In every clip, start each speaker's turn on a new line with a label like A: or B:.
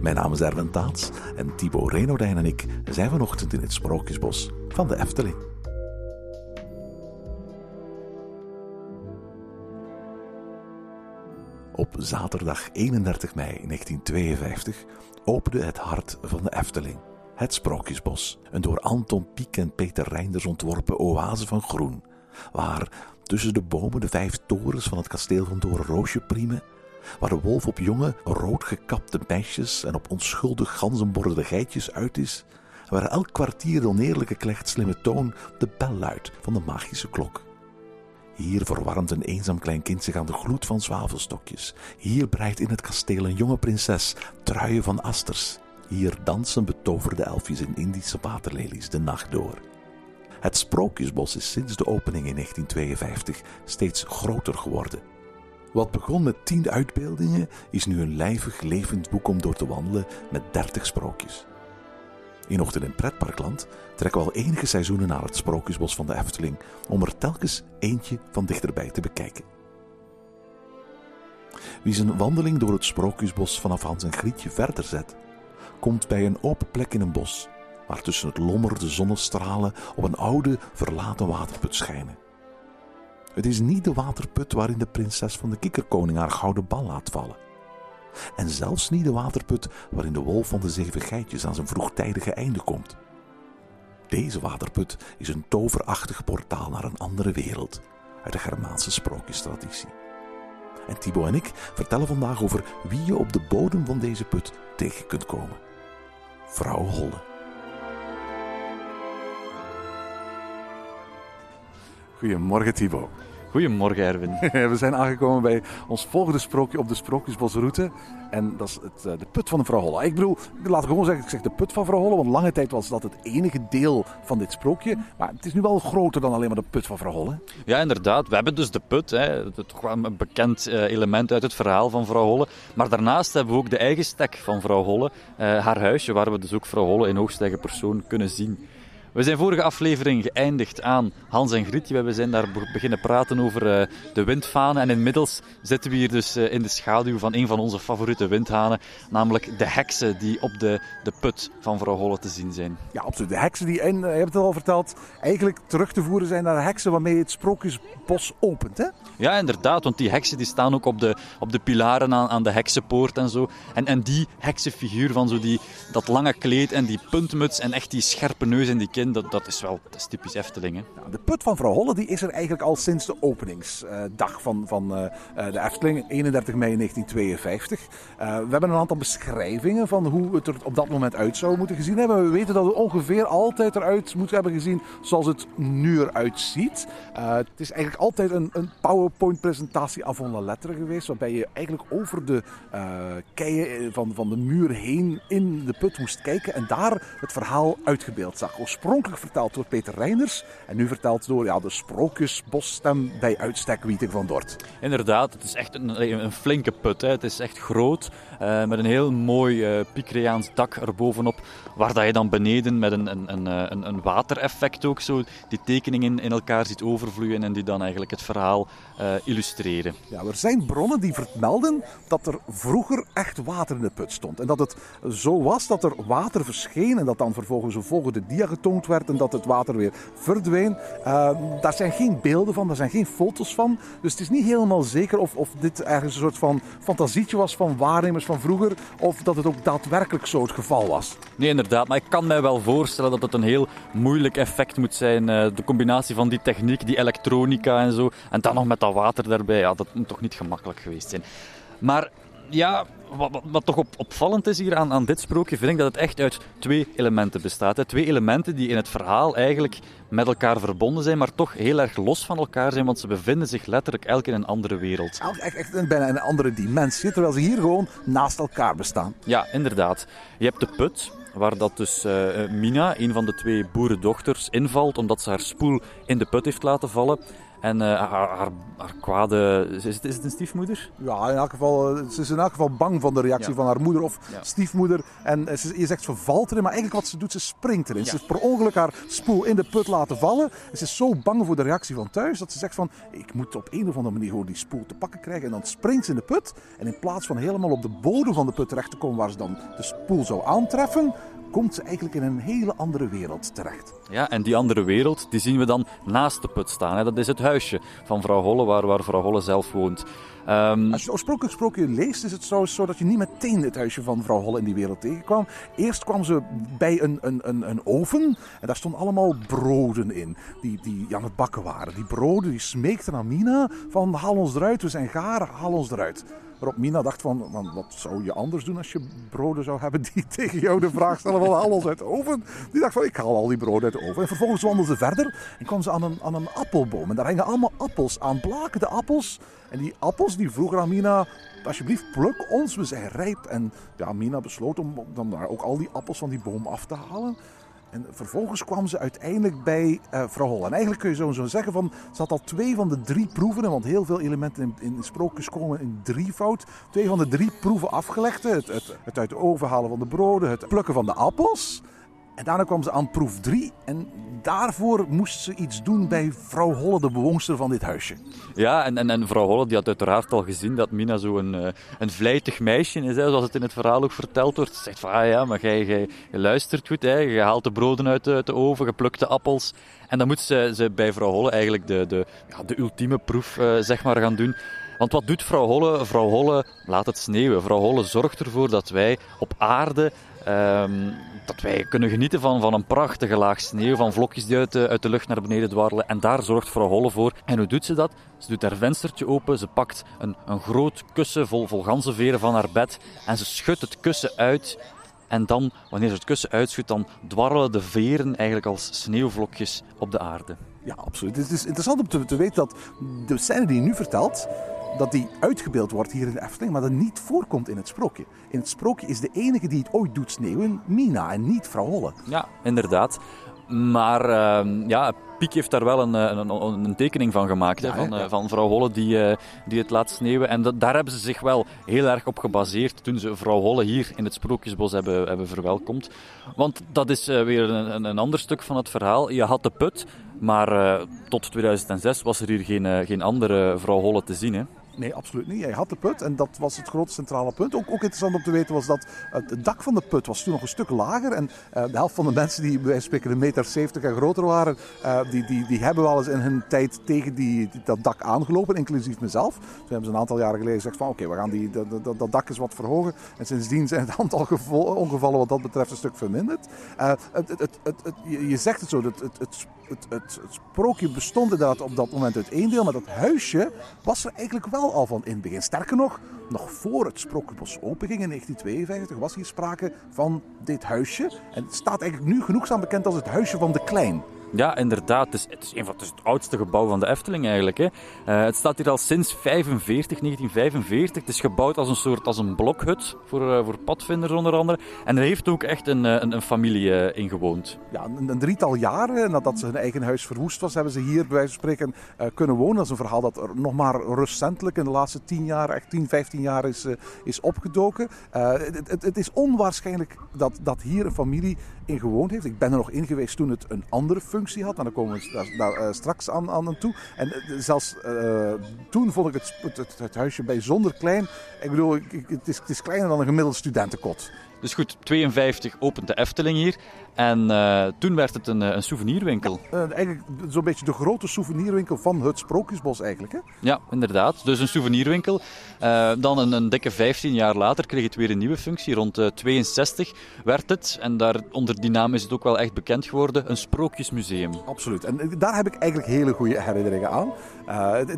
A: Mijn naam is Erwin Taats en Thibaut Renodijn en ik zijn vanochtend in het Sprookjesbos van de Efteling. Op zaterdag 31 mei 1952 opende het hart van de Efteling, het Sprookjesbos. Een door Anton Pieck en Peter Reinders ontworpen oase van groen, waar tussen de bomen de vijf torens van het kasteel van Doornroosje priemen, waar de wolf op jonge, roodgekapte meisjes en op onschuldig ganzenborden geitjes uit is, en waar elk kwartier de oneerlijke klechtslimme toon de bel luidt van de magische klok. Hier verwarmt een eenzaam klein kind zich aan de gloed van zwavelstokjes. Hier breidt in het kasteel een jonge prinses truien van asters. Hier dansen betoverde elfjes in Indische waterlelies de nacht door. Het Sprookjesbos is sinds de opening in 1952 steeds groter geworden. Wat begon met tien uitbeeldingen is nu een lijvig levend boek om door te wandelen met dertig sprookjes. In Ochtend in Pretparkland trekken we al enige seizoenen naar het Sprookjesbos van de Efteling om er telkens eentje van dichterbij te bekijken. Wie zijn wandeling door het Sprookjesbos vanaf Hans en Grietje verder zet, komt bij een open plek in een bos, waar tussen het lommer de zonnestralen op een oude, verlaten waterput schijnen. Het is niet de waterput waarin de prinses van de kikkerkoning haar gouden bal laat vallen. En zelfs niet de waterput waarin de wolf van de zeven geitjes aan zijn vroegtijdige einde komt. Deze waterput is een toverachtig portaal naar een andere wereld uit de Germaanse sprookjestraditie. En Thibaut en ik vertellen vandaag over wie je op de bodem van deze put tegen kunt komen. Vrouw Holle. Goedemorgen Thibaut.
B: Goedemorgen, Erwin.
A: We zijn aangekomen bij ons volgende sprookje op de Sprookjesbosroute. En dat is het, eh, de put van mevrouw Holle. Ik bedoel, laat ik gewoon zeggen, ik zeg de put van mevrouw Holle. Want lange tijd was dat het enige deel van dit sprookje. Maar het is nu wel groter dan alleen maar de put van mevrouw Holle.
B: Ja, inderdaad. We hebben dus de put. Hè. Toch wel een bekend eh, element uit het verhaal van vrouw Holle. Maar daarnaast hebben we ook de eigen stek van vrouw Holle. eh, haar huisje, waar we dus ook vrouw Holle in hoogste eigen persoon kunnen zien. We zijn vorige aflevering geëindigd aan Hans en Grietje. We zijn daar be- beginnen praten over eh, de windhanen. En inmiddels zitten we hier dus eh, in de schaduw van een van onze favoriete windhanen. Namelijk de heksen die op de, de put van vrouw Holle te zien zijn.
A: Ja, absoluut. De heksen die, en eh, je hebt het al verteld, eigenlijk terug te voeren zijn naar de heksen waarmee het Sprookjesbos opent. Hè?
B: Ja, inderdaad, want die heksen die staan ook op de, op de pilaren aan, aan de heksenpoort en zo. En, en die heksenfiguur van zo die, dat lange kleed en die puntmuts en echt die scherpe neus en die dat, dat is wel typisch Efteling. Hè?
A: Ja, de put van vrouw Holle die is er eigenlijk al sinds de openingsdag van, van eh, eh, de Efteling, 31 mei 1952. Eh, we hebben een aantal beschrijvingen van hoe het er op dat moment uit zou moeten gezien hebben. We weten dat het ongeveer altijd eruit moet hebben gezien zoals het nu eruit ziet. Het is eigenlijk altijd een, een PowerPoint-presentatie avant la lettre geweest, waarbij je eigenlijk over de keien van, van de muur heen in de put moest kijken en daar het verhaal uitgebeeld zag. Oorspronkelijk verteld door Peter Reinders en nu verteld door ja, de sprookjesbosstem bij uitstek Wieting van Dort.
B: Inderdaad, het is echt een, een flinke put. Hè. Het is echt groot, eh, met een heel mooi eh Picreaans dak erbovenop, waar dat je dan beneden met een, een, een, eh, een, een watereffect ook zo die tekeningen in elkaar ziet overvloeien en die dan eigenlijk het verhaal illustreren.
A: Ja, er zijn bronnen die vermelden dat er vroeger echt water in de put stond. En dat het zo was dat er water verscheen en dat dan vervolgens een volgende dia werd en dat het water weer verdween. Eh, daar zijn geen beelden van, daar zijn geen foto's van. Dus het is niet helemaal zeker of, of dit ergens een soort van fantasietje was van waarnemers van vroeger of dat het ook daadwerkelijk zo het geval was.
B: Nee, inderdaad. Maar ik kan mij wel voorstellen dat het een heel moeilijk effect moet zijn. eh, de combinatie van die techniek, die elektronica en zo. En dan nog met dat water daarbij. Ja, dat moet toch niet gemakkelijk geweest zijn. Maar ja, wat, wat, wat toch op, opvallend is hier aan, aan dit sprookje, vind ik dat het echt uit twee elementen bestaat. Hè. Twee elementen die in het verhaal eigenlijk met elkaar verbonden zijn, maar toch heel erg los van elkaar zijn, want ze bevinden zich letterlijk elk in een andere wereld.
A: Echt, echt een- bijna een andere dimensie, terwijl ze hier gewoon naast elkaar bestaan.
B: Ja, inderdaad. Je hebt de put waar dat dus eh, eh, Mina, een van de twee boerendochters, invalt omdat ze haar spoel in de put heeft laten vallen. En eh, haar, haar, haar kwade... Is het, is het een stiefmoeder?
A: Ja, in elk geval, eh, ze is in elk geval bang van de reactie
B: Ja.
A: van haar moeder of
B: Ja.
A: stiefmoeder. En eh, ze, je zegt ze valt erin, maar eigenlijk wat ze doet, ze springt erin. Ze heeft per ongeluk haar spoel in de put laten vallen. En ze is zo bang voor de reactie van thuis dat ze zegt van, ik moet op een of andere manier gewoon die spoel te pakken krijgen. En dan springt ze in de put. En in plaats van helemaal op de bodem van de put terecht te komen waar ze dan de spoel zou aantreffen, komt ze eigenlijk in een hele andere wereld terecht.
B: Ja, en die andere wereld, die zien we dan naast de put staan. Hè. Dat is het huisje van vrouw Holle, waar, waar vrouw Holle zelf woont. Ehm,
A: Als je het oorspronkelijk sprookje leest, is het trouwens zo dat je niet meteen het huisje van mevrouw Holle in die wereld tegenkwam. Eerst kwam ze bij een, een, een, een oven en daar stonden allemaal broden in die, die aan het bakken waren. Die broden die smeekten aan Mina van haal ons eruit, we zijn gaar, haal ons eruit. Waarop Mina dacht van, wat zou je anders doen als je broden zou hebben die tegen jou de vraag stellen van haal ons uit de oven? Die dacht van, ik haal al die broden uit de oven. En vervolgens wandelde ze verder en kwam ze aan een, aan een appelboom. En daar hingen allemaal appels aan, blakende appels. En die appels die vroegen aan Mina, alsjeblieft pluk ons, we zijn rijp. En ja, Mina besloot om dan daar ook al die appels van die boom af te halen. En vervolgens kwam ze uiteindelijk bij eh vrouw. En eigenlijk kun je zo, zo zeggen van, ze had al twee van de drie proeven, want heel veel elementen in, in sprookjes komen in drievoud. Twee van de drie proeven afgelegd. Het, het, het uit de oven halen van de broden, het plukken van de appels. En daarna kwam ze aan proef drie. En daarvoor moest ze iets doen bij vrouw Holle, de bewoonster van dit huisje.
B: Ja, en, en, en vrouw Holle die had uiteraard al gezien dat Mina zo een, eh, een vlijtig meisje is, hè, zoals het in het verhaal ook verteld wordt. Ze zegt van, ah ja, maar jij, luistert goed, hè, je haalt de broden uit de, uit de oven, je plukt de appels. En dan moet ze, ze bij vrouw Holle eigenlijk de, de, ja, de ultieme proef eh, zeg maar, gaan doen. Want wat doet vrouw Holle? Vrouw Holle laat het sneeuwen. Vrouw Holle zorgt ervoor dat wij op aarde ehm, dat wij kunnen genieten van, van een prachtige laag sneeuw, van vlokjes die uit de, uit de lucht naar beneden dwarrelen. En daar zorgt vrouw Holle voor. En hoe doet ze dat? Ze doet haar venstertje open, ze pakt een, een groot kussen vol, vol ganzenveren van haar bed en ze schudt het kussen uit. En dan, wanneer ze het kussen uitschudt, dan dwarrelen de veren eigenlijk als sneeuwvlokjes op de aarde.
A: Ja, absoluut. Het is interessant om te, te weten dat de scène die je nu vertelt, dat die uitgebeeld wordt hier in de Efteling, maar dat niet voorkomt in het sprookje. In het sprookje is de enige die het ooit doet sneeuwen Mina en niet vrouw Holle.
B: Ja, inderdaad. Maar ehm, ja, Piek heeft daar wel een, eh, een, een, tekening van gemaakt. hè, van,
A: hè, ja.
B: eh, van vrouw Holle die, eh, die het laat sneeuwen. En dat, daar hebben ze zich wel heel erg op gebaseerd toen ze vrouw Holle hier in het Sprookjesbos hebben, hebben verwelkomd. Want dat is eh, weer een, een, ander stuk van het verhaal. Je had de put, maar eh, tot 2006 was er hier geen, eh, geen andere vrouw Holle te zien. Hè.
A: Nee, absoluut niet. Hij had de put en dat was het grote centrale punt. Ook, ook interessant om te weten was dat het het dak van de put was toen nog een stuk lager. En eh, de helft van de mensen die bij spreken een meter 70 en groter waren, eh, die, die, die hebben wel eens in hun tijd tegen die, dat dak aangelopen, inclusief mezelf. Toen hebben ze een aantal jaren geleden gezegd van oké, we gaan die, dat, dat, dak eens wat verhogen. En sindsdien zijn het aantal ongevallen wat dat betreft een stuk verminderd. Eh, het, het, je zegt het zo, het, het, het, het, het, het sprookje bestond inderdaad op dat moment uit één deel, maar dat huisje was er eigenlijk wel al van in het begin. Sterker nog, nog voor het Sprookjesbos openging in 1952 was hier sprake van dit huisje. En het staat eigenlijk nu genoegzaam bekend als het huisje van de Klein.
B: Ja, inderdaad. Het is, het is, een van, het, het oudste gebouw van de Efteling eigenlijk. Hè. Eh, het staat hier al sinds 45, 1945. Het is gebouwd als een soort als een blokhut voor, eh, voor padvinders onder andere. En er heeft ook echt een, eh, een, een familie in gewoond.
A: Ja, een, drietal jaren nadat ze hun eigen huis verwoest was, hebben ze hier bij wijze van spreken kunnen wonen. Dat is een verhaal dat er nog maar recentelijk in de laatste 10 jaar, echt 10, 15 jaar is, is opgedoken. Het, het, het is onwaarschijnlijk dat, dat hier een familie in heeft. Ik ben er nog in geweest toen het een andere functie had. Daar komen we daar, eh, straks aan, aan toe. En eh, zelfs eh, toen vond ik het, het, huisje bijzonder klein. Ik bedoel, ik- het is, het is kleiner dan een gemiddeld studentenkot.
B: Dus goed, 52 opent de Efteling hier. En eh, toen werd het een, eh, een souvenirwinkel.
A: Eh, eigenlijk zo'n beetje de grote souvenirwinkel van het Sprookjesbos eigenlijk. Hè?
B: Ja, inderdaad. Dus een souvenirwinkel. Dan een, een dikke 15 jaar later kreeg het weer een nieuwe functie. Rond eh, 62 werd het, en daar, onder die naam is het ook wel echt bekend geworden, een sprookjesmuseum.
A: Absoluut. En daar heb ik eigenlijk hele goede herinneringen aan.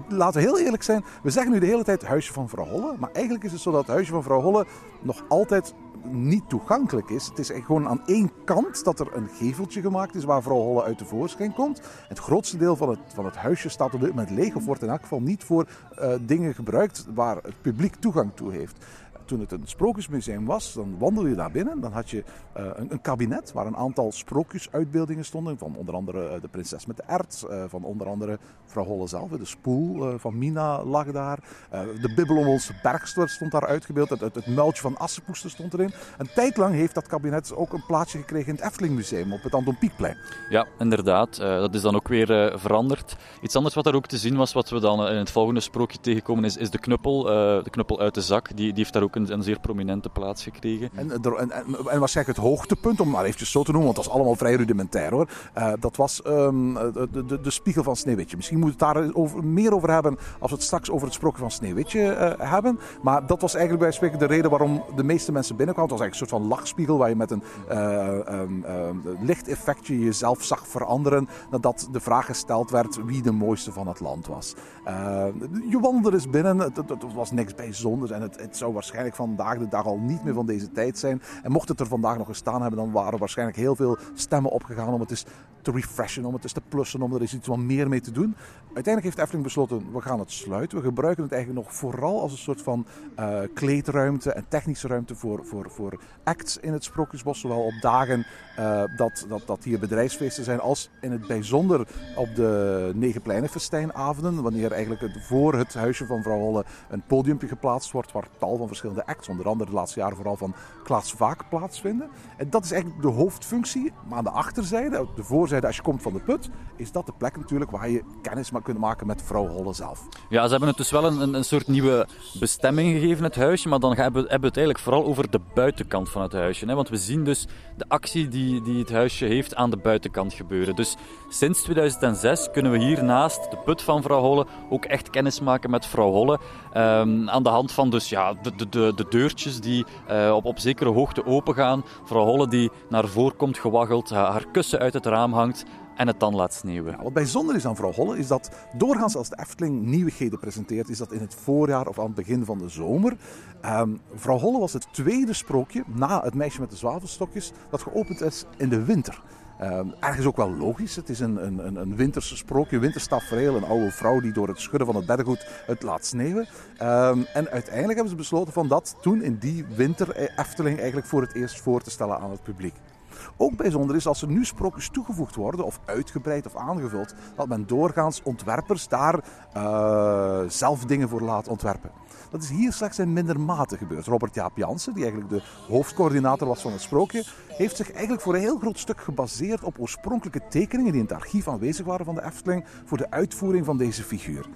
A: Laten we heel eerlijk zijn. We zeggen nu de hele tijd Huisje van Vrouw Holle. Maar eigenlijk is het zo dat het Huisje van Vrouw Holle nog altijd niet toegankelijk is. Het is echt gewoon aan één kant dat er een geveltje gemaakt is waar Vrouw Holle uit tevoorschijn komt. Het grootste deel van het, van het huisje staat op dit moment leeg of wordt in elk geval niet voor eh, dingen gebruikt waar het publiek toegang toe heeft. Toen het een sprookjesmuseum was, dan wandelde je daar binnen. Dan had je eh, een, een kabinet waar een aantal sprookjesuitbeeldingen stonden. Van onder andere eh, de prinses met de ert, eh, van onder andere vrouw Holle zelf. De spoel van Mina lag daar. De Bibbelommelse bergster stond daar uitgebeeld. Het, het, muiltje van Assepoester stond erin. Een tijd lang heeft dat kabinet ook een plaatsje gekregen in het Efteling Museum op het Anton Pieckplein.
B: Ja, inderdaad. Dat is dan ook weer veranderd. Iets anders wat er ook te zien was, wat we dan in het volgende sprookje tegenkomen, is, is de knuppel. de knuppel uit de zak. Die, die heeft daar ook een, een zeer prominente plaats gekregen.
A: En, er- en, en, en waarschijnlijk het hoogtepunt, om maar eventjes zo te noemen, want dat was allemaal vrij rudimentair hoor. Eh, dat was ehm, de, de, de spiegel van Sneeuwwitje. Misschien moeten we het daar over, meer over hebben als we het straks over het sprookje van Sneeuwwitje eh, hebben. Maar dat was eigenlijk bij spreken de reden waarom de meeste mensen binnenkwamen. Het was eigenlijk een soort van lachspiegel waar je met een eh, ehm, ehm, lichteffectje jezelf zag veranderen nadat de vraag gesteld werd wie de mooiste van het land was. Eh, je wandelde dus binnen, het- het was niks bijzonders en het, het zou waarschijnlijk vandaag de dag al niet meer van deze tijd zijn. En mocht het er vandaag nog gestaan hebben, dan waren waarschijnlijk heel veel stemmen opgegaan om het te refreshen, om het eens te plussen, om er eens iets wat meer mee te doen. Uiteindelijk heeft Efteling besloten, we gaan het sluiten. We gebruiken het eigenlijk nog vooral als een soort van eh, kleedruimte en technische ruimte voor, voor, voor acts in het Sprookjesbos. Zowel op dagen eh, dat, dat, dat hier bedrijfsfeesten zijn, als in het bijzonder op de Negenpleinenfestijnavonden. Wanneer eigenlijk het- voor het huisje van vrouw Holle een podiumpje geplaatst wordt waar tal van verschillende acts, onder andere de laatste jaren vooral van Klaas Vaak, plaatsvinden. En dat is eigenlijk de hoofdfunctie. Maar aan de achterzijde, de voorzijde als je komt van de put, is dat de plek natuurlijk waar je kennis ma- kunt maken met vrouw Holle zelf.
B: Ja, ze hebben het dus wel een, een, soort nieuwe bestemming gegeven, het huisje. Maar dan hebben we, hebben we het eigenlijk vooral over de buitenkant van het huisje. Hè? Want we zien dus de actie die, die het huisje heeft aan de buitenkant gebeuren. Dus sinds 2006 kunnen we hier naast de put van vrouw Holle ook echt kennis maken met vrouw Holle. Ehm, aan de hand van dus, ja, de, de, de, de deurtjes die eh, op, op zekere hoogte opengaan. Vrouw Holle die naar voren komt gewaggeld, haar, kussen uit het raam hangt en het dan laat sneeuwen.
A: Wat bijzonder is aan vrouw Holle is dat doorgaans als de Efteling nieuwigheden presenteert, is dat in het voorjaar of aan het begin van de zomer. Ehm, vrouw Holle was het tweede sprookje na het meisje met de zwavelstokjes dat geopend is in de winter. Ehm, ergens ook wel logisch. Het is een, een, een, winterse sprookje, winterstafereel. Een oude vrouw die door het schudden van het beddengoed het laat sneeuwen. Ehm, en uiteindelijk hebben ze besloten van dat toen in die winter eh, Efteling eigenlijk voor het eerst voor te stellen aan het publiek. Ook bijzonder is als er nu sprookjes toegevoegd worden, of uitgebreid of aangevuld, dat men doorgaans ontwerpers daar eh, zelf dingen voor laat ontwerpen. Dat is hier slechts in minder mate gebeurd. Robert Jaap Jansen, die eigenlijk de hoofdcoördinator was van het sprookje, heeft zich eigenlijk voor een heel groot stuk gebaseerd op oorspronkelijke tekeningen die in het archief aanwezig waren van de Efteling voor de uitvoering van deze figuur.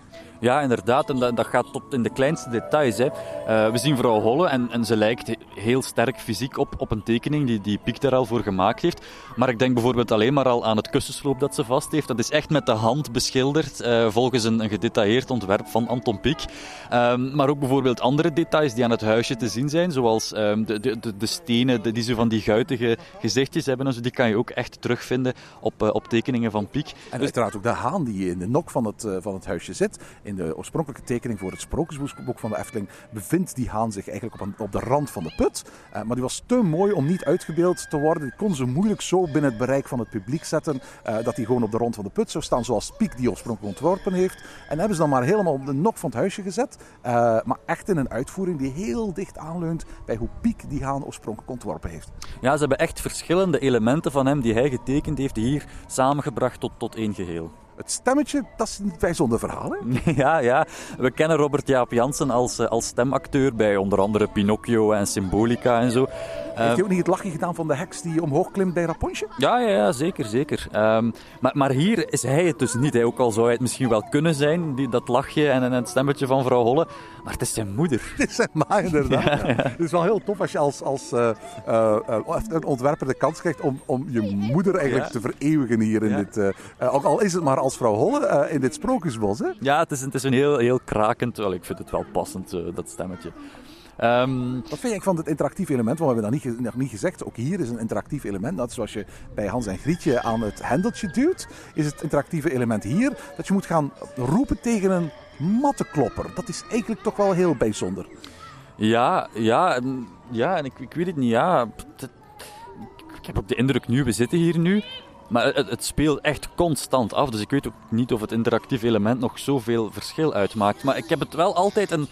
B: Ja, inderdaad. En dat, dat gaat tot in de kleinste details. Hè. Eh, we zien vrouw Holle en, en ze lijkt he- heel sterk fysiek op, op een tekening die, die Piek daar al voor gemaakt heeft. Maar ik denk bijvoorbeeld alleen maar al aan het kussensloop dat ze vast heeft. Dat is echt met de hand beschilderd eh, volgens een, een gedetailleerd ontwerp van Anton Pieck. Ehm, maar ook bijvoorbeeld andere details die aan het huisje te zien zijn, zoals ehm, de, de, de, de stenen die zo van die guitige gezichtjes hebben. En zo, die kan je ook echt terugvinden op, eh, op tekeningen van Pieck.
A: En uiteraard ook de haan die in de nok van het, eh, van het huisje zit. In de oorspronkelijke tekening voor het sprookjesboek van de Efteling bevindt die haan zich eigenlijk op, een, op de rand van de put. Eh, maar die was te mooi om niet uitgebeeld te worden. Die kon ze moeilijk zo binnen het bereik van het publiek zetten eh, dat die gewoon op de rand van de put zou staan zoals Piek die oorspronkelijk ontworpen heeft. En hebben ze dan maar helemaal op de nok van het huisje gezet. Eh, maar echt in een uitvoering die heel dicht aanleunt bij hoe Piek die haan oorspronkelijk ontworpen heeft.
B: Ja, ze hebben echt verschillende elementen van hem die hij getekend heeft, hier samengebracht tot, tot één geheel.
A: Het stemmetje, dat is een bijzonder verhaal. Hè?
B: Ja, ja. We kennen Robert Jaap Jansen als, eh, als stemacteur bij onder andere Pinocchio en Symbolica en zo.
A: Heeft hij ook niet het lachje gedaan van de heks die omhoog klimt bij Rapunzel?
B: ja, ja, ja, zeker, zeker. Ehm, maar, maar hier is hij het dus niet. Hè. Ook al zou hij het misschien wel kunnen zijn, die, dat lachje en, en het stemmetje van vrouw Holle. Maar het is zijn moeder.
A: Dit zijn maar inderdaad. ja. Het is wel heel tof als je als, als eh, eh, eh, een ontwerper de kans krijgt om, om je moeder eigenlijk te vereeuwigen hier in dit... ook al is het maar als vrouw Holle in dit sprookjesbos. Hè?
B: Ja, het is, het is een heel, heel krakend... Wel, ik vind het wel passend, dat stemmetje. Ehm,
A: Wat vind je van het interactieve element? Want we hebben dat niet, nog niet gezegd. Ook hier is een interactief element. Net zoals je bij Hans en Grietje aan het hendeltje duwt, is het interactieve element hier dat je moet gaan roepen tegen een mattenklopper. Dat is eigenlijk toch wel heel bijzonder.
B: Ja, ja, ja, en ik, ik weet het niet. Ja, ik heb ook de indruk nu, we zitten hier nu, maar het, speelt echt constant af. Dus ik weet ook niet of het interactief element nog zoveel verschil uitmaakt. Maar ik heb het wel altijd een,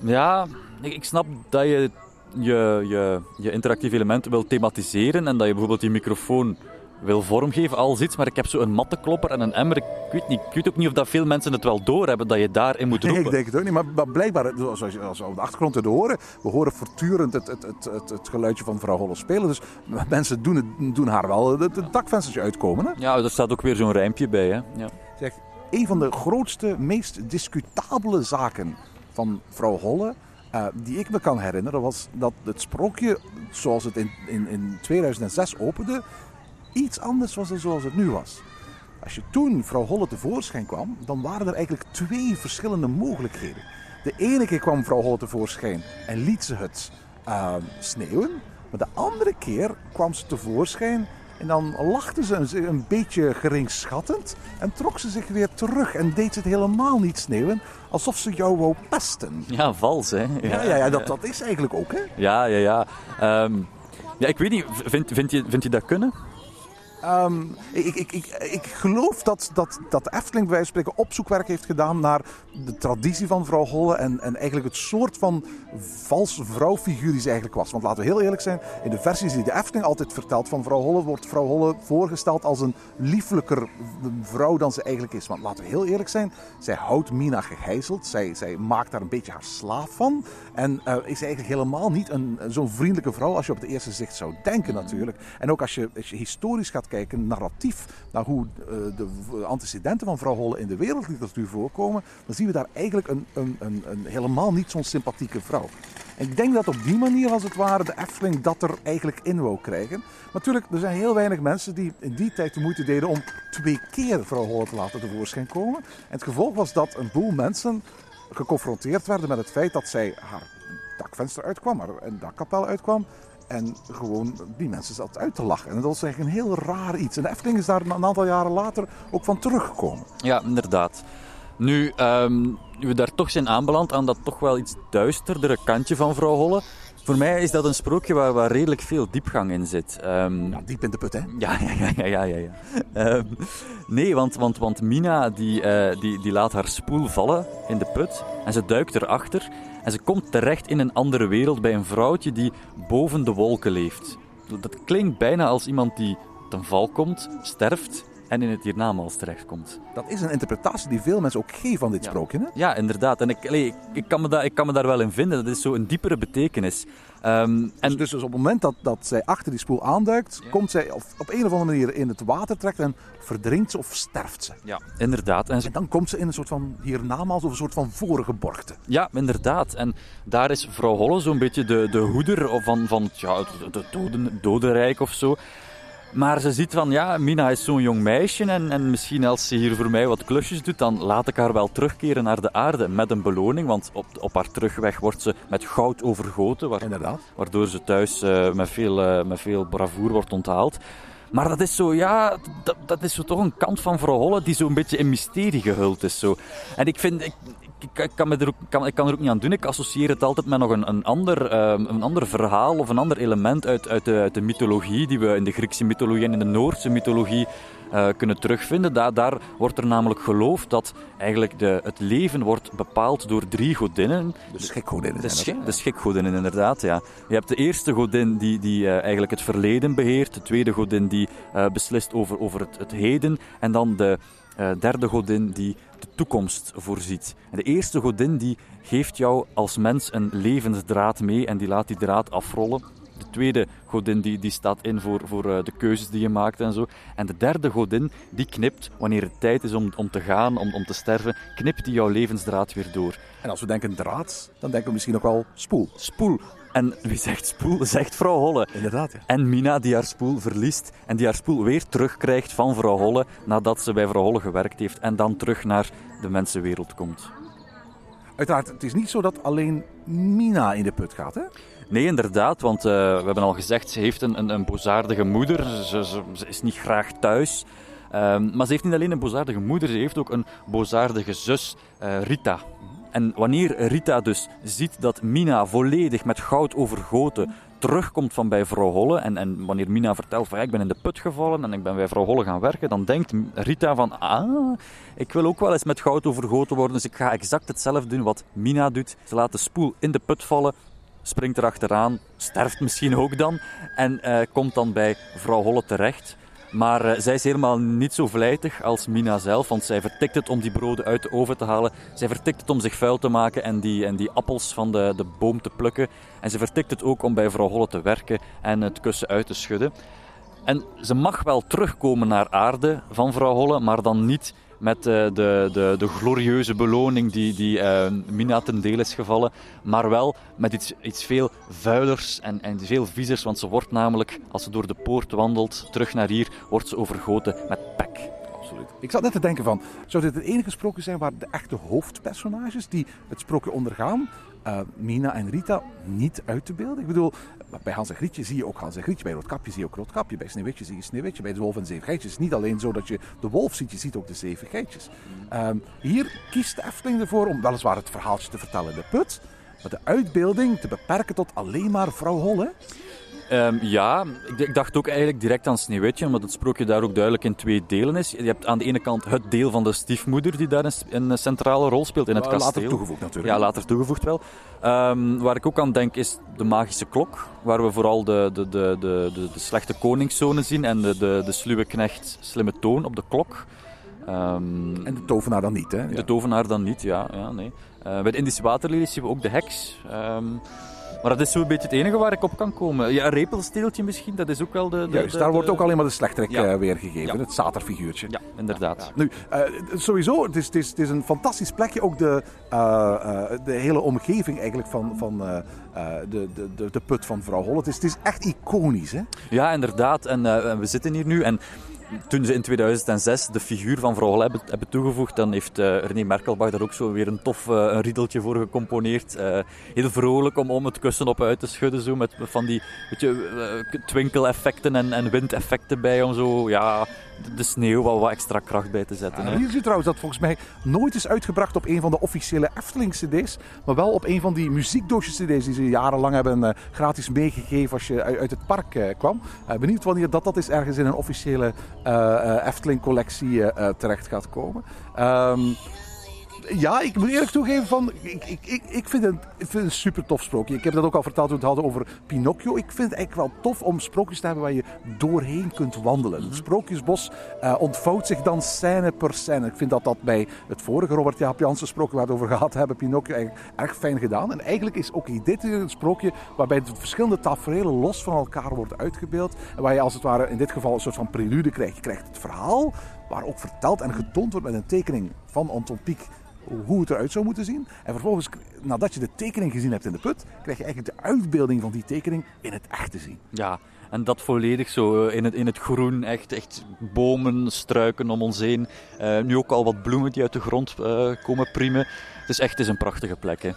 B: ja, ik snap dat je je, je je interactieve elementen wil thematiseren en dat je bijvoorbeeld die microfoon wil vormgeven als iets, maar ik heb zo een mattenklopper en een emmer. Ik weet, niet, ik weet ook niet of dat veel mensen het wel doorhebben dat je daarin moet
A: Nee,
B: roepen.
A: ik denk het ook niet. Maar, maar blijkbaar, zoals, we op de achtergrond te horen, we horen voortdurend het, het, het, het, het geluidje van mevrouw Holle spelen. Dus mensen doen, het, doen haar wel het, het dakvenstertje uitkomen. Hè?
B: Ja, er staat ook weer zo'n rijmpje bij. Hè? Ja.
A: Zeg, een van de grootste, meest discutabele zaken van vrouw Holle, eh, die ik me kan herinneren, was dat het sprookje, zoals het in, in, in 2006 opende, iets anders was dan zoals het nu was. Als je toen vrouw Holle tevoorschijn kwam, dan waren er eigenlijk twee verschillende mogelijkheden. De ene keer kwam vrouw Holle tevoorschijn en liet ze het eh, sneeuwen. Maar de andere keer kwam ze tevoorschijn en dan lachte ze een, beetje geringschattend en trok ze zich weer terug en deed ze het helemaal niet sneeuwen, alsof ze jou wou pesten.
B: ja, vals, hè?
A: Ja, ja, ja dat, dat is eigenlijk ook, hè?
B: Ja, ja, ja. Ehm, ja, ik weet niet, vind, vind, je, vind je dat kunnen?
A: Ehm, ik, ik, ik, ik geloof dat, dat, dat de Efteling bij wijze van spreken opzoekwerk heeft gedaan naar de traditie van vrouw Holle en, en eigenlijk het soort van valse vrouwfiguur die ze eigenlijk was. Want laten we heel eerlijk zijn, in de versies die de Efteling altijd vertelt van vrouw Holle, wordt vrouw Holle voorgesteld als een lieflijker vrouw dan ze eigenlijk is. Want laten we heel eerlijk zijn, zij houdt Mina gegijzeld, zij, zij maakt daar een beetje haar slaaf van en eh, is eigenlijk helemaal niet een, zo'n vriendelijke vrouw als je op het eerste zicht zou denken natuurlijk. En ook als je, als je historisch gaat kijken, narratief, naar hoe eh, de antecedenten van vrouw Holle in de wereldliteratuur voorkomen, dan zien we daar eigenlijk een, een, een, een helemaal niet zo'n sympathieke vrouw. En ik denk dat op die manier, als het ware, de Efteling dat er eigenlijk in wou krijgen. Maar natuurlijk, er zijn heel weinig mensen die in die tijd de moeite deden om twee keer vrouw Holle te laten tevoorschijn komen. En het gevolg was dat een boel mensen geconfronteerd werden met het feit dat zij haar dakvenster uitkwam, haar een dakkapel uitkwam. En gewoon die mensen zat uit te lachen. En dat was eigenlijk een heel raar iets. En Efteling is daar een aantal jaren later ook van teruggekomen.
B: Ja, inderdaad. Nu, ehm, we daar toch zijn aanbeland aan dat toch wel iets duisterdere kantje van vrouw Holle. Voor mij is dat een sprookje waar, waar redelijk veel diepgang in zit. Ehm,
A: Ja, diep in de put, hè?
B: Ja, ja, ja, ja, ja. ja. Ehm, nee, want, want, want Mina die, eh, die, die laat haar spoel vallen in de put en ze duikt erachter en ze komt terecht in een andere wereld bij een vrouwtje die boven de wolken leeft. Dat klinkt bijna als iemand die ten val komt, sterft en in het hiernamaals terechtkomt.
A: Dat is een interpretatie die veel mensen ook geven aan dit
B: Ja.
A: sprookje. Hè?
B: Ja, inderdaad. En ik, allee, ik, ik, kan me da, ik kan me daar wel in vinden. Dat is zo een diepere betekenis. Ehm, en
A: Dus, dus op het moment dat, dat zij achter die spoel aanduikt, komt zij op, op een of andere manier in het water terecht en verdrinkt ze of sterft ze.
B: ja, inderdaad. En ze
A: En dan komt ze in een soort van hiernamaals of een soort van voorgeborgte.
B: Ja, inderdaad. En daar is vrouw Holle zo'n beetje de, de hoeder van, van het- ja, het het doden, dodenrijk of zo. Maar ze ziet van, ja, Mina is zo'n jong meisje en, en misschien als ze hier voor mij wat klusjes doet, dan laat ik haar wel terugkeren naar de aarde met een beloning. Want op, op haar terugweg wordt ze met goud overgoten,
A: Inderdaad.
B: waardoor ze thuis eh, met, veel, eh, met veel bravoer wordt onthaald. Maar dat is zo, ja, dat, dat is zo toch een kant van vrouw Holle die zo'n beetje in mysterie gehuld is. Zo. En ik vind, ik, ik, kan er ook, kan, ik kan er ook niet aan doen. Ik associeer het altijd met nog een, een, ander, ehm, een ander verhaal of een ander element uit, uit, de, uit de mythologie die we in de Griekse mythologie en in de Noordse mythologie eh, kunnen terugvinden. Daar, daar wordt er namelijk geloofd dat eigenlijk de, het leven wordt bepaald door drie godinnen.
A: De schikgodinnen
B: De, schikgodinnen, inderdaad, ja. Je hebt de eerste godin die, die eh, eigenlijk het verleden beheert. De tweede godin die eh, beslist over, over het, het heden. En dan de derde godin die de toekomst voorziet. En de eerste godin die geeft jou als mens een levensdraad mee en die laat die draad afrollen. De tweede godin die, die staat in voor, voor eh, de keuzes die je maakt en zo. En de derde godin die knipt, wanneer het tijd is om, om te gaan, om, om te sterven, knipt die jouw levensdraad weer door.
A: En als we denken draad, dan denken we misschien ook wel spoel.
B: Spoel. En wie zegt spoel? Zegt vrouw Holle.
A: Inderdaad, ja.
B: En Mina die haar spoel verliest en die haar spoel weer terugkrijgt van vrouw Holle nadat ze bij vrouw Holle gewerkt heeft en dan terug naar de mensenwereld komt.
A: Uiteraard, het is niet zo dat alleen Mina in de put gaat, hè?
B: Nee, inderdaad, want eh, we hebben al gezegd, ze heeft een, een, een bozaardige moeder. Ze, is niet graag thuis. Ehm, maar ze heeft niet alleen een bozaardige moeder, ze heeft ook een bozaardige zus, eh, Rita. En wanneer Rita dus ziet dat Mina volledig met goud overgoten terugkomt van bij vrouw Holle en, en wanneer Mina vertelt van ik ben in de put gevallen en ik ben bij vrouw Holle gaan werken, dan denkt Rita van ah, ik wil ook wel eens met goud overgoten worden, dus ik ga exact hetzelfde doen wat Mina doet. Ze laat de spoel in de put vallen, springt erachteraan, sterft misschien ook dan en eh, komt dan bij vrouw Holle terecht. Maar uh, zij is helemaal niet zo vlijtig als Mina zelf, want zij vertikt het om die broden uit de oven te halen. Zij vertikt het om zich vuil te maken en die, en die appels van de, de boom te plukken. En ze vertikt het ook om bij vrouw Holle te werken en het kussen uit te schudden. En ze mag wel terugkomen naar aarde van vrouw Holle, maar dan niet met uh, de, de, de glorieuze beloning die, die uh, Mina ten deel is gevallen, maar wel met iets, iets veel vuilers en, en veel viezers, want ze wordt namelijk, als ze door de poort wandelt, terug naar hier, wordt ze overgoten met pek.
A: Absoluut. Ik zat net te denken van, zou dit het enige sprookje zijn waar de echte hoofdpersonages die het sprookje ondergaan, uh, Mina en Rita, niet uit te beelden? Ik bedoel, bij Hans en Grietje zie je ook Hans en Grietje. Bij Roodkapje zie je ook Roodkapje. Bij Sneeuwwitje zie je Sneeuwwitje. Bij de Wolf en de Zeven Geitjes is het niet alleen zo dat je de wolf ziet, je ziet ook de Zeven Geitjes. Um, hier kiest de Efteling ervoor om weliswaar het verhaaltje te vertellen in de put, maar de uitbeelding te beperken tot alleen maar vrouw Holle.
B: Um, ja, ik, dacht ook eigenlijk direct aan Sneeuwwitje, omdat het sprookje daar ook duidelijk in twee delen is. Je hebt aan de ene kant het deel van de stiefmoeder, die daar een, centrale rol speelt in het kasteel.
A: Later toegevoegd natuurlijk.
B: Ja, later toegevoegd wel. Um, waar ik ook aan denk is de magische klok, waar we vooral de, de, de, de, de, de slechte koningszonen zien en de, de, de sluwe knecht slimme toon op de klok.
A: Um, en de tovenaar dan niet, hè?
B: De ja. tovenaar dan niet, ja. ja nee. Uh, bij de Indische waterlelies zien we ook de heks. Maar dat is zo'n beetje het enige waar ik op kan komen. Ja, een repelsteeltje misschien, dat is ook wel de... de
A: Juist, daar
B: de,
A: wordt ook alleen maar de slechterik ja. uh, weergegeven, het zaterfiguurtje.
B: Ja, inderdaad.
A: Nu, uh, sowieso, het is, het, is, het is een fantastisch plekje. Ook de, uh, de hele omgeving eigenlijk van, van de, de, de put van vrouw Holle. Het is, het is echt iconisch, hè?
B: Ja, inderdaad. En we zitten hier nu en toen ze in 2006 de figuur van vrouw hebben, hebben toegevoegd, dan heeft uh, René Merkelbach daar ook zo weer een tof uh, een riedeltje voor gecomponeerd. Uh, heel vrolijk om, om het kussen op uit te schudden, zo met van die twinkeleffecten en, en windeffecten bij, om zo ja, de sneeuw wat, wat extra kracht bij te zetten.
A: Ja, hier zie je trouwens dat volgens mij nooit is uitgebracht op een van de officiële Efteling-cd's, maar wel op een van die muziekdoosjes-cd's die ze jarenlang hebben gratis meegegeven als je uit het park kwam. benieuwd wanneer dat, dat is ergens in een officiële Efteling-collectie terecht gaat komen. Um, ja, ik moet eerlijk toegeven van, ik, ik, ik, ik, vind het, ik vind het een super tof sprookje. Ik heb dat ook al verteld toen we het hadden over Pinocchio. Ik vind het eigenlijk wel tof om sprookjes te hebben waar je doorheen kunt wandelen. Het sprookjesbos uh, ontvouwt zich dan scène per scène. Ik vind dat dat bij het vorige Robert Jaap Jansen sprookje waar we het over gehad hebben, Pinocchio, eigenlijk erg fijn gedaan. En eigenlijk is ook dit een sprookje waarbij de verschillende tafereelen los van elkaar worden uitgebeeld. En waar je als het ware in dit geval een soort van prelude krijgt. Je krijgt het verhaal waar ook verteld en getoond wordt met een tekening van Anton Pieck hoe het eruit zou moeten zien. En vervolgens, nadat je de tekening gezien hebt in de put, krijg je eigenlijk de uitbeelding van die tekening in het echt te zien.
B: Ja, en dat volledig zo in het, in het groen, echt, echt bomen, struiken om ons heen. Uh, nu ook al wat bloemen die uit de grond uh, komen priemen. Het is echt het is een prachtige plek. Hè.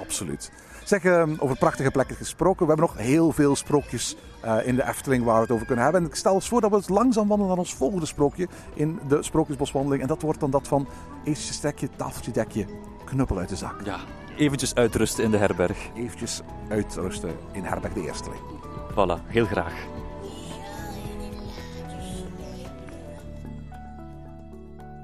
A: Absoluut. Zeg, uh, over prachtige plekken gesproken. We hebben nog heel veel sprookjes uh, in de Efteling waar we het over kunnen hebben. En ik stel ons voor dat we langzaam wandelen naar ons volgende sprookje in de Sprookjesboswandeling. En dat wordt dan dat van eetje, stekje, tafeltje, dekje, knuppel uit de zak.
B: Ja, eventjes uitrusten in de herberg.
A: Eventjes uitrusten in herberg de Eersteling.
B: Voilà, heel graag.